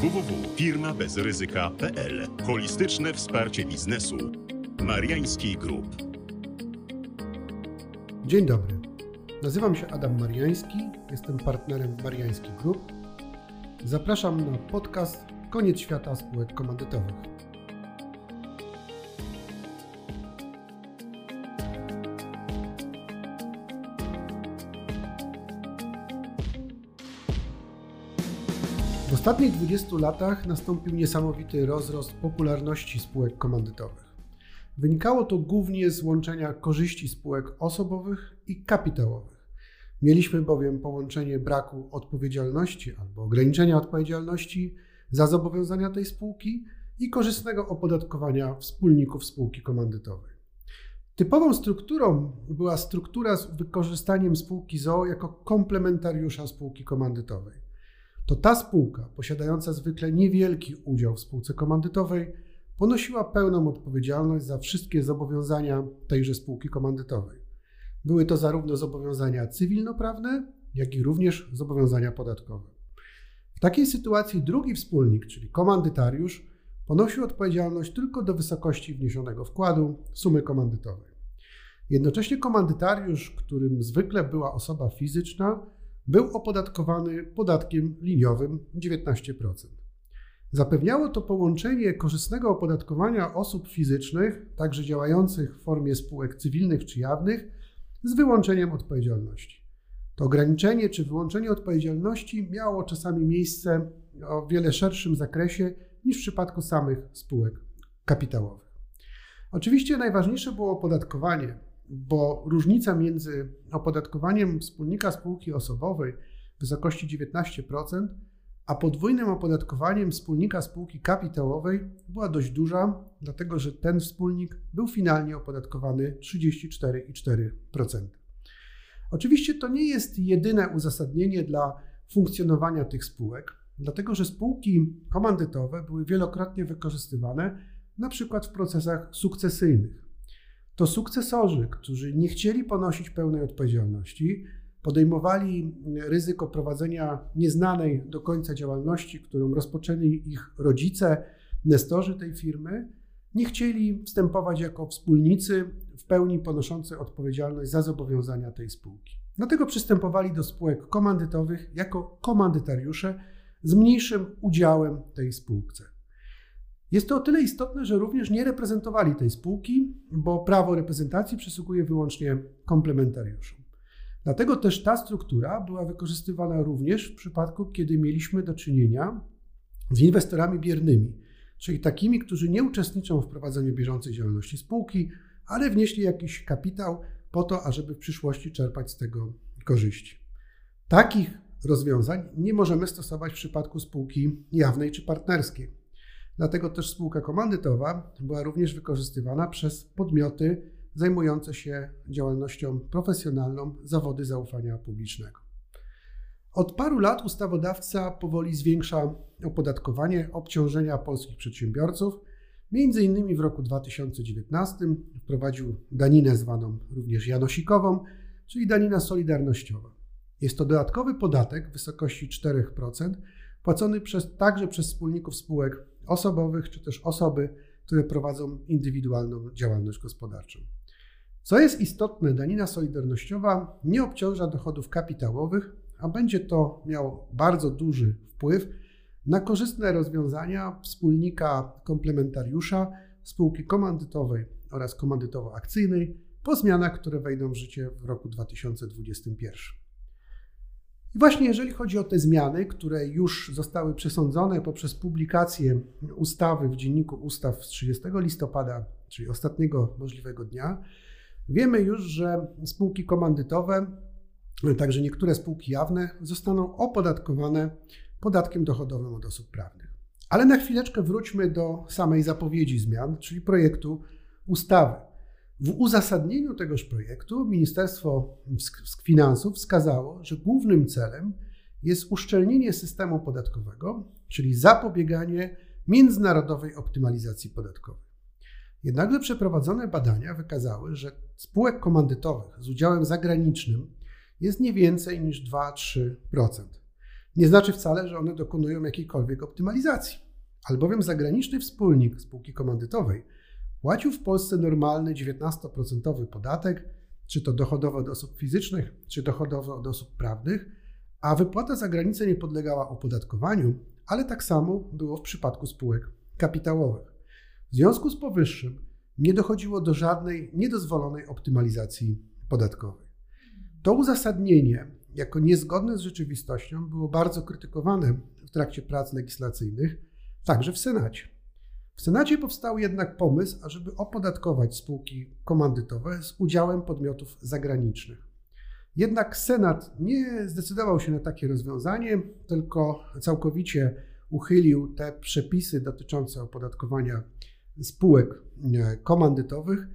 www.firmabezryzyka.pl Holistyczne wsparcie biznesu. Mariański Group. Dzień dobry. Nazywam się Adam Mariański, jestem partnerem Mariański Group. Zapraszam na podcast Koniec świata spółek komandytowych. Ostatnich 20 latach nastąpił niesamowity rozrost popularności spółek komandytowych. Wynikało to głównie z łączenia korzyści spółek osobowych i kapitałowych. Mieliśmy bowiem połączenie braku odpowiedzialności albo ograniczenia odpowiedzialności za zobowiązania tej spółki i korzystnego opodatkowania wspólników spółki komandytowej. Typową strukturą była struktura z wykorzystaniem spółki ZOO jako komplementariusza spółki komandytowej to ta spółka, posiadająca zwykle niewielki udział w spółce komandytowej, ponosiła pełną odpowiedzialność za wszystkie zobowiązania tejże spółki komandytowej. Były to zarówno zobowiązania cywilnoprawne, jak i również zobowiązania podatkowe. W takiej sytuacji drugi wspólnik, czyli komandytariusz, ponosił odpowiedzialność tylko do wysokości wniesionego wkładu sumy komandytowej. Jednocześnie komandytariusz, którym zwykle była osoba fizyczna, był opodatkowany podatkiem liniowym 19%. Zapewniało to połączenie korzystnego opodatkowania osób fizycznych, także działających w formie spółek cywilnych czy jawnych, z wyłączeniem odpowiedzialności. To ograniczenie czy wyłączenie odpowiedzialności miało czasami miejsce o wiele szerszym zakresie niż w przypadku samych spółek kapitałowych. Oczywiście najważniejsze było opodatkowanie, bo różnica między opodatkowaniem wspólnika spółki osobowej w wysokości 19%, a podwójnym opodatkowaniem wspólnika spółki kapitałowej była dość duża, dlatego że ten wspólnik był finalnie opodatkowany 34,4%. Oczywiście to nie jest jedyne uzasadnienie dla funkcjonowania tych spółek, dlatego że spółki komandytowe były wielokrotnie wykorzystywane na przykład w procesach sukcesyjnych to sukcesorzy, którzy nie chcieli ponosić pełnej odpowiedzialności, podejmowali ryzyko prowadzenia nieznanej do końca działalności, którą rozpoczęli ich rodzice, nestorzy tej firmy, nie chcieli wstępować jako wspólnicy w pełni ponoszący odpowiedzialność za zobowiązania tej spółki. Dlatego przystępowali do spółek komandytowych jako komandytariusze z mniejszym udziałem tej spółce. Jest to o tyle istotne, że również nie reprezentowali tej spółki, bo prawo reprezentacji przysługuje wyłącznie komplementariuszom. Dlatego też ta struktura była wykorzystywana również w przypadku, kiedy mieliśmy do czynienia z inwestorami biernymi, czyli takimi, którzy nie uczestniczą w prowadzeniu bieżącej działalności spółki, ale wnieśli jakiś kapitał po to, ażeby w przyszłości czerpać z tego korzyści. Takich rozwiązań nie możemy stosować w przypadku spółki jawnej czy partnerskiej. Dlatego też spółka komandytowa była również wykorzystywana przez podmioty zajmujące się działalnością profesjonalną zawody zaufania publicznego. Od paru lat ustawodawca powoli zwiększa opodatkowanie obciążenia polskich przedsiębiorców. Między innymi w roku 2019 wprowadził daninę zwaną również janosikową, czyli danina solidarnościowa. Jest to dodatkowy podatek w wysokości 4%, płacony przez, także przez wspólników spółek osobowych, czy też osoby, które prowadzą indywidualną działalność gospodarczą. Co jest istotne, danina solidarnościowa nie obciąża dochodów kapitałowych, a będzie to miało bardzo duży wpływ na korzystne rozwiązania wspólnika komplementariusza spółki komandytowej oraz komandytowo-akcyjnej po zmianach, które wejdą w życie w roku 2021. I właśnie jeżeli chodzi o te zmiany, które już zostały przesądzone poprzez publikację ustawy w Dzienniku Ustaw z 30 listopada, czyli ostatniego możliwego dnia, wiemy już, że spółki komandytowe, także niektóre spółki jawne, zostaną opodatkowane podatkiem dochodowym od osób prawnych. Ale na chwileczkę wróćmy do samej zapowiedzi zmian, czyli projektu ustawy. W uzasadnieniu tegoż projektu Ministerstwo Finansów wskazało, że głównym celem jest uszczelnienie systemu podatkowego, czyli zapobieganie międzynarodowej optymalizacji podatkowej. Jednakże przeprowadzone badania wykazały, że spółek komandytowych z udziałem zagranicznym jest nie więcej niż 2-3%. Nie znaczy wcale, że one dokonują jakiejkolwiek optymalizacji, albowiem zagraniczny wspólnik spółki komandytowej płacił w Polsce normalny 19% podatek, czy to dochodowy od osób fizycznych, czy dochodowy od osób prawnych, a wypłata za granicę nie podlegała opodatkowaniu, ale tak samo było w przypadku spółek kapitałowych. W związku z powyższym nie dochodziło do żadnej niedozwolonej optymalizacji podatkowej. To uzasadnienie, jako niezgodne z rzeczywistością, było bardzo krytykowane w trakcie prac legislacyjnych, także w Senacie. W Senacie powstał jednak pomysł, ażeby opodatkować spółki komandytowe z udziałem podmiotów zagranicznych. Jednak Senat nie zdecydował się na takie rozwiązanie, tylko całkowicie uchylił te przepisy dotyczące opodatkowania spółek e, komandytowych,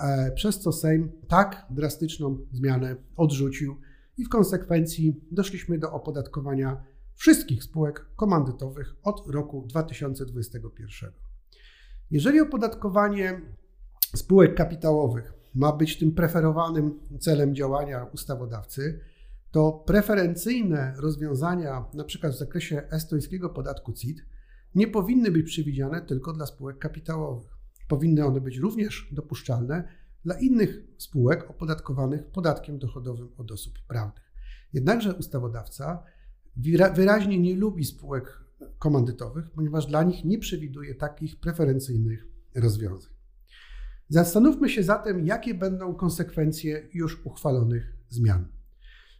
e, przez co Sejm tak drastyczną zmianę odrzucił i w konsekwencji doszliśmy do opodatkowania wszystkich spółek komandytowych od roku 2021. Jeżeli opodatkowanie spółek kapitałowych ma być tym preferowanym celem działania ustawodawcy, to preferencyjne rozwiązania, np. w zakresie estońskiego podatku CIT, nie powinny być przewidziane tylko dla spółek kapitałowych. Powinny one być również dopuszczalne dla innych spółek opodatkowanych podatkiem dochodowym od osób prawnych. Jednakże ustawodawca wyraźnie nie lubi spółek komandytowych, ponieważ dla nich nie przewiduje takich preferencyjnych rozwiązań. Zastanówmy się zatem, jakie będą konsekwencje już uchwalonych zmian.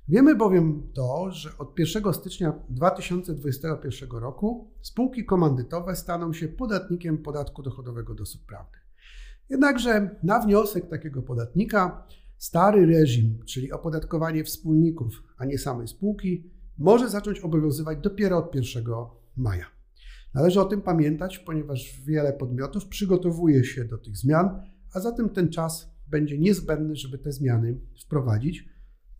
Wiemy bowiem to, że od 1 stycznia 2021 roku spółki komandytowe staną się podatnikiem podatku dochodowego od osób prawnych. Jednakże na wniosek takiego podatnika stary reżim, czyli opodatkowanie wspólników, a nie samej spółki, może zacząć obowiązywać dopiero od 1 maja. Należy o tym pamiętać, ponieważ wiele podmiotów przygotowuje się do tych zmian, a zatem ten czas będzie niezbędny, żeby te zmiany wprowadzić,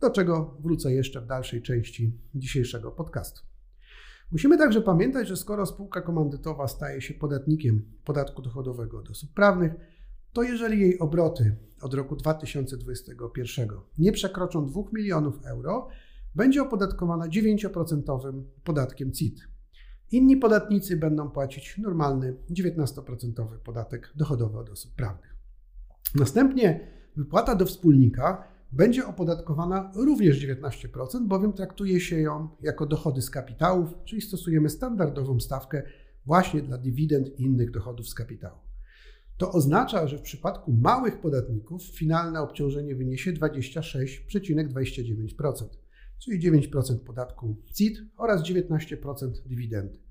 do czego wrócę jeszcze w dalszej części dzisiejszego podcastu. Musimy także pamiętać, że skoro spółka komandytowa staje się podatnikiem podatku dochodowego od osób prawnych, to jeżeli jej obroty od roku 2021 nie przekroczą 2 milionów euro, będzie opodatkowana 9% podatkiem CIT. Inni podatnicy będą płacić normalny 19% podatek dochodowy od osób prawnych. Następnie wypłata do wspólnika będzie opodatkowana również 19%, bowiem traktuje się ją jako dochody z kapitałów, czyli stosujemy standardową stawkę właśnie dla dywidend i innych dochodów z kapitału. To oznacza, że w przypadku małych podatników finalne obciążenie wyniesie 26,29%, czyli 9% podatku CIT oraz 19% dywidendy.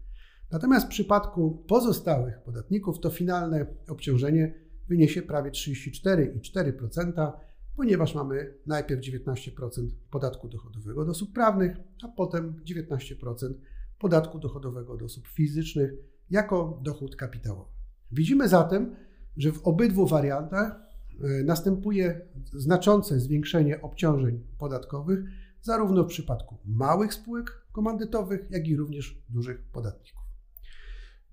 Natomiast w przypadku pozostałych podatników to finalne obciążenie wyniesie prawie 34,4%, ponieważ mamy najpierw 19% podatku dochodowego od osób prawnych, a potem 19% podatku dochodowego od osób fizycznych jako dochód kapitałowy. Widzimy zatem, że w obydwu wariantach e, następuje znaczące zwiększenie obciążeń podatkowych, zarówno w przypadku małych spółek komandytowych, jak i również dużych podatników.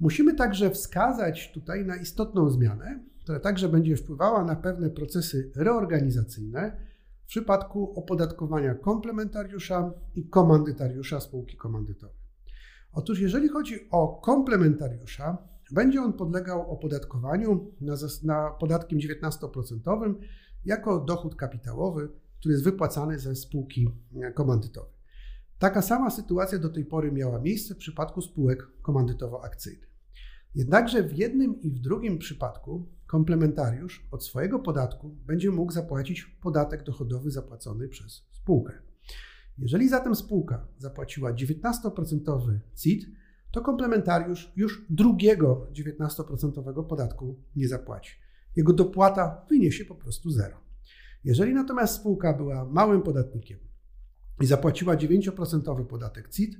Musimy także wskazać tutaj na istotną zmianę, która także będzie wpływała na pewne procesy reorganizacyjne w przypadku opodatkowania komplementariusza i komandytariusza spółki komandytowej. Otóż jeżeli chodzi o komplementariusza, będzie on podlegał opodatkowaniu na, na podatkiem 19% jako dochód kapitałowy, który jest wypłacany ze spółki komandytowej. Taka sama sytuacja do tej pory miała miejsce w przypadku spółek komandytowo-akcyjnych. Jednakże w jednym i w drugim przypadku komplementariusz od swojego podatku będzie mógł zapłacić podatek dochodowy zapłacony przez spółkę. Jeżeli zatem spółka zapłaciła 19% CIT, to komplementariusz już drugiego 19% podatku nie zapłaci. Jego dopłata wyniesie po prostu zero. Jeżeli natomiast spółka była małym podatnikiem i zapłaciła 9% podatek CIT,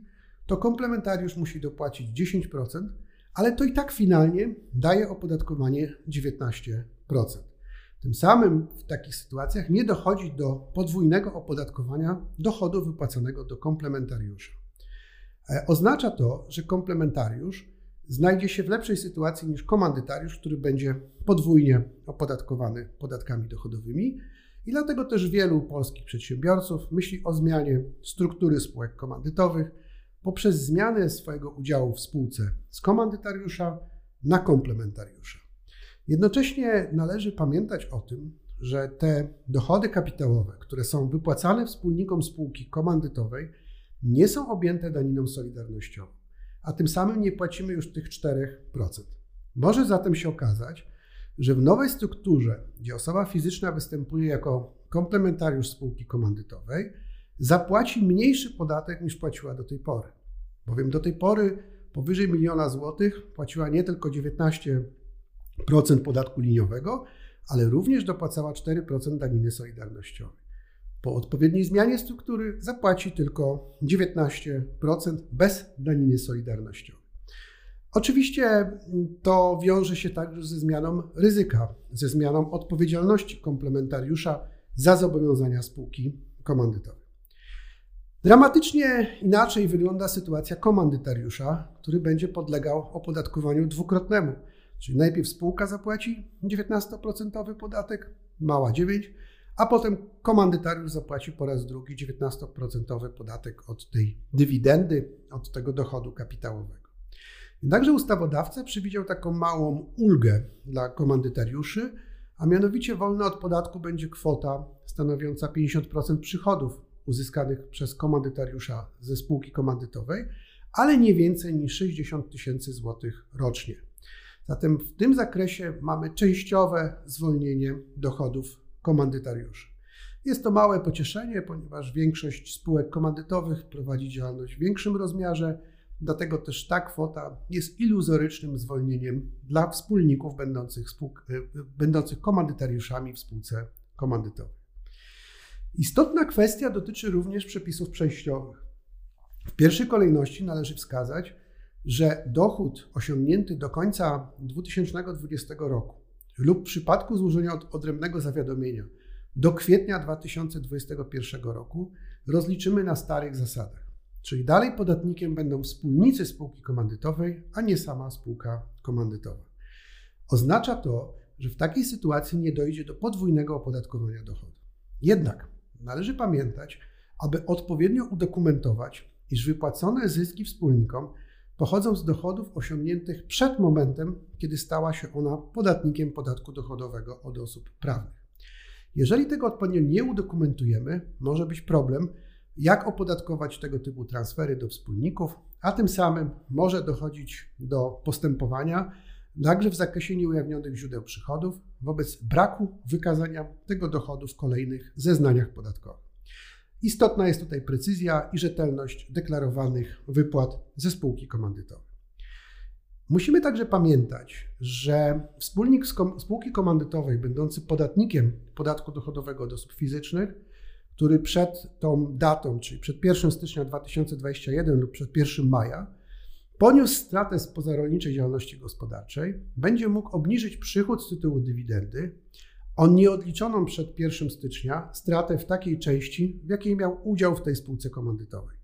to komplementariusz musi dopłacić 10%, ale to i tak finalnie daje opodatkowanie 19%. Tym samym w takich sytuacjach nie dochodzi do podwójnego opodatkowania dochodu wypłacanego do komplementariusza. E, oznacza to, że komplementariusz znajdzie się w lepszej sytuacji niż komandytariusz, który będzie podwójnie opodatkowany podatkami dochodowymi. I dlatego też wielu polskich przedsiębiorców myśli o zmianie struktury spółek komandytowych poprzez zmianę swojego udziału w spółce z komandytariusza na komplementariusza. Jednocześnie należy pamiętać o tym, że te dochody kapitałowe, które są wypłacane wspólnikom spółki komandytowej, nie są objęte daniną solidarnościową, a tym samym nie płacimy już tych 4%. Może zatem się okazać, że w nowej strukturze, gdzie osoba fizyczna występuje jako komplementariusz spółki komandytowej, zapłaci mniejszy podatek niż płaciła do tej pory. Bowiem do tej pory powyżej miliona złotych płaciła nie tylko 19% podatku liniowego, ale również dopłacała 4% daniny solidarnościowej. Po odpowiedniej zmianie struktury zapłaci tylko 19% bez daniny solidarnościowej. Oczywiście to wiąże się także ze zmianą ryzyka, ze zmianą odpowiedzialności komplementariusza za zobowiązania spółki komandytowej. Dramatycznie inaczej wygląda sytuacja komandytariusza, który będzie podlegał opodatkowaniu dwukrotnemu. Czyli najpierw spółka zapłaci 19% podatek, mała 9%, a potem komandytariusz zapłaci po raz drugi 19% podatek od tej dywidendy, od tego dochodu kapitałowego. Jednakże ustawodawca przewidział taką małą ulgę dla komandytariuszy, a mianowicie wolna od podatku będzie kwota stanowiąca 50% przychodów uzyskanych przez komandytariusza ze spółki komandytowej, ale nie więcej niż 60 tysięcy złotych rocznie. Zatem w tym zakresie mamy częściowe zwolnienie dochodów komandytariuszy. Jest to małe pocieszenie, ponieważ większość spółek komandytowych prowadzi działalność w większym rozmiarze, dlatego też ta kwota jest iluzorycznym zwolnieniem dla wspólników będących, spółk, e, będących komandytariuszami w spółce komandytowej. Istotna kwestia dotyczy również przepisów przejściowych. W pierwszej kolejności należy wskazać, że dochód osiągnięty do końca 2020 roku lub w przypadku złożenia odrębnego zawiadomienia do kwietnia 2021 roku rozliczymy na starych zasadach. Czyli dalej podatnikiem będą wspólnicy spółki komandytowej, a nie sama spółka komandytowa. Oznacza to, że w takiej sytuacji nie dojdzie do podwójnego opodatkowania dochodu. Jednak należy pamiętać, aby odpowiednio udokumentować, iż wypłacone zyski wspólnikom pochodzą z dochodów osiągniętych przed momentem, kiedy stała się ona podatnikiem podatku dochodowego od osób prawnych. Jeżeli tego odpowiednio nie udokumentujemy, może być problem, jak opodatkować tego typu transfery do wspólników, a tym samym może dochodzić do postępowania także w zakresie nieujawnionych źródeł przychodów wobec braku wykazania tego dochodu w kolejnych zeznaniach podatkowych. Istotna jest tutaj precyzja i rzetelność deklarowanych wypłat ze spółki komandytowej. Musimy także pamiętać, że wspólnik spółki komandytowej, będący podatnikiem podatku dochodowego od osób fizycznych, który przed tą datą, czyli przed 1 stycznia 2021 lub przed 1 maja, poniósł stratę z pozarolniczej działalności gospodarczej, będzie mógł obniżyć przychód z tytułu dywidendy o nieodliczoną przed 1 stycznia stratę w takiej części, w jakiej miał udział w tej spółce komandytowej.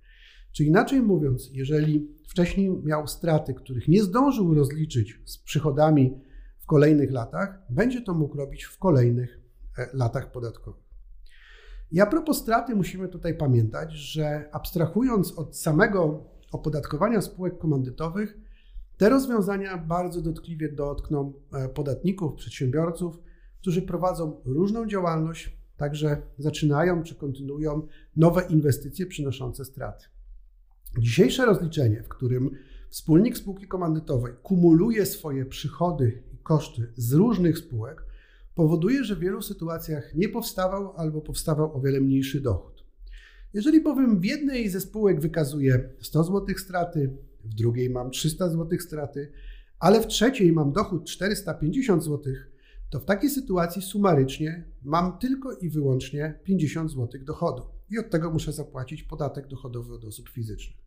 Czy inaczej mówiąc, jeżeli wcześniej miał straty, których nie zdążył rozliczyć z przychodami w kolejnych latach, będzie to mógł robić w kolejnych e, latach podatkowych. I a propos straty, musimy tutaj pamiętać, że abstrahując od samego opodatkowania spółek komandytowych, te rozwiązania bardzo dotkliwie dotkną e, podatników, przedsiębiorców, którzy prowadzą różną działalność, także zaczynają czy kontynuują nowe inwestycje przynoszące straty. Dzisiejsze rozliczenie, w którym wspólnik spółki komandytowej kumuluje swoje przychody i koszty z różnych spółek, powoduje, że w wielu sytuacjach nie powstawał albo powstawał o wiele mniejszy dochód. Jeżeli bowiem w jednej ze spółek wykazuję 100 zł straty, w drugiej mam 300 zł straty, ale w trzeciej mam dochód 450 zł, to w takiej sytuacji sumarycznie mam tylko i wyłącznie 50 zł dochodu i od tego muszę zapłacić podatek dochodowy od osób fizycznych.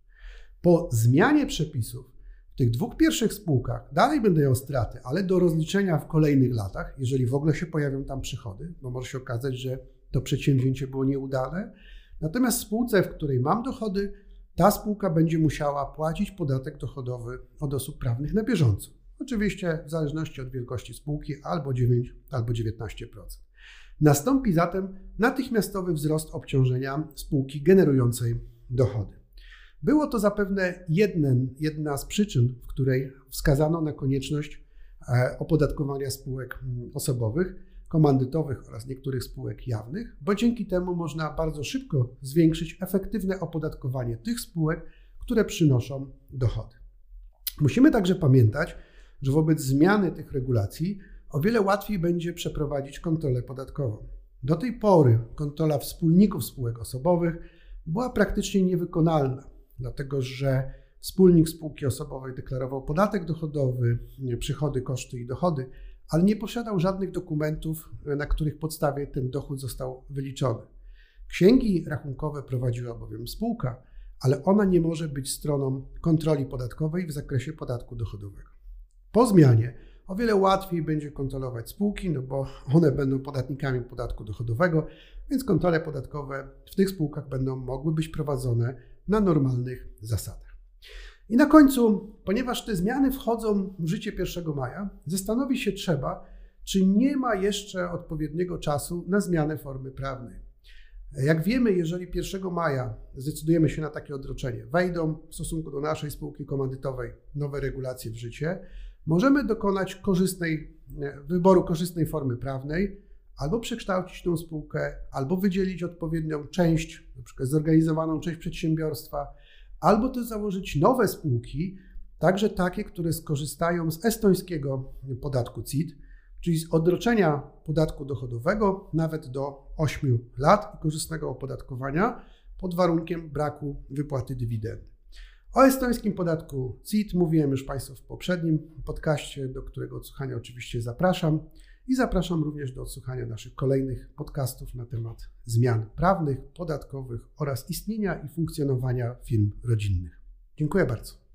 Po zmianie przepisów w tych dwóch pierwszych spółkach dalej będę miał straty, ale do rozliczenia w kolejnych latach, jeżeli w ogóle się pojawią tam przychody, bo może się okazać, że to przedsięwzięcie było nieudane. Natomiast w spółce, w której mam dochody, ta spółka będzie musiała płacić podatek dochodowy od osób prawnych na bieżąco. Oczywiście w zależności od wielkości spółki albo 9, albo 19%. Nastąpi zatem natychmiastowy wzrost obciążenia spółki generującej dochody. Było to zapewne jedna z przyczyn, w której wskazano na konieczność e, opodatkowania spółek mm, osobowych, komandytowych oraz niektórych spółek jawnych, bo dzięki temu można bardzo szybko zwiększyć efektywne opodatkowanie tych spółek, które przynoszą dochody. Musimy także pamiętać, że wobec zmiany tych regulacji o wiele łatwiej będzie przeprowadzić kontrolę podatkową. Do tej pory kontrola wspólników spółek osobowych była praktycznie niewykonalna, dlatego że wspólnik spółki osobowej deklarował podatek dochodowy, przychody, koszty i dochody, ale nie posiadał żadnych dokumentów, na których podstawie ten dochód został wyliczony. Księgi rachunkowe prowadziła bowiem spółka, ale ona nie może być stroną kontroli podatkowej w zakresie podatku dochodowego. Po zmianie o wiele łatwiej będzie kontrolować spółki, no bo one będą podatnikami podatku dochodowego, więc kontrole podatkowe w tych spółkach będą mogły być prowadzone na normalnych zasadach. I na końcu, ponieważ te zmiany wchodzą w życie 1 maja, zastanowić się trzeba, czy nie ma jeszcze odpowiedniego czasu na zmianę formy prawnej. Jak wiemy, jeżeli 1 maja zdecydujemy się na takie odroczenie, wejdą w stosunku do naszej spółki komandytowej nowe regulacje w życie, możemy dokonać korzystnej, wyboru korzystnej formy prawnej, albo przekształcić tą spółkę, albo wydzielić odpowiednią część, np. zorganizowaną część przedsiębiorstwa, albo też założyć nowe spółki, także takie, które skorzystają z estońskiego podatku CIT, czyli z odroczenia podatku dochodowego nawet do 8 lat i korzystnego opodatkowania pod warunkiem braku wypłaty dywidendy. O estońskim podatku CIT mówiłem już Państwu w poprzednim podcaście, do którego odsłuchania oczywiście zapraszam. I zapraszam również do odsłuchania naszych kolejnych podcastów na temat zmian prawnych, podatkowych oraz istnienia i funkcjonowania firm rodzinnych. Dziękuję bardzo.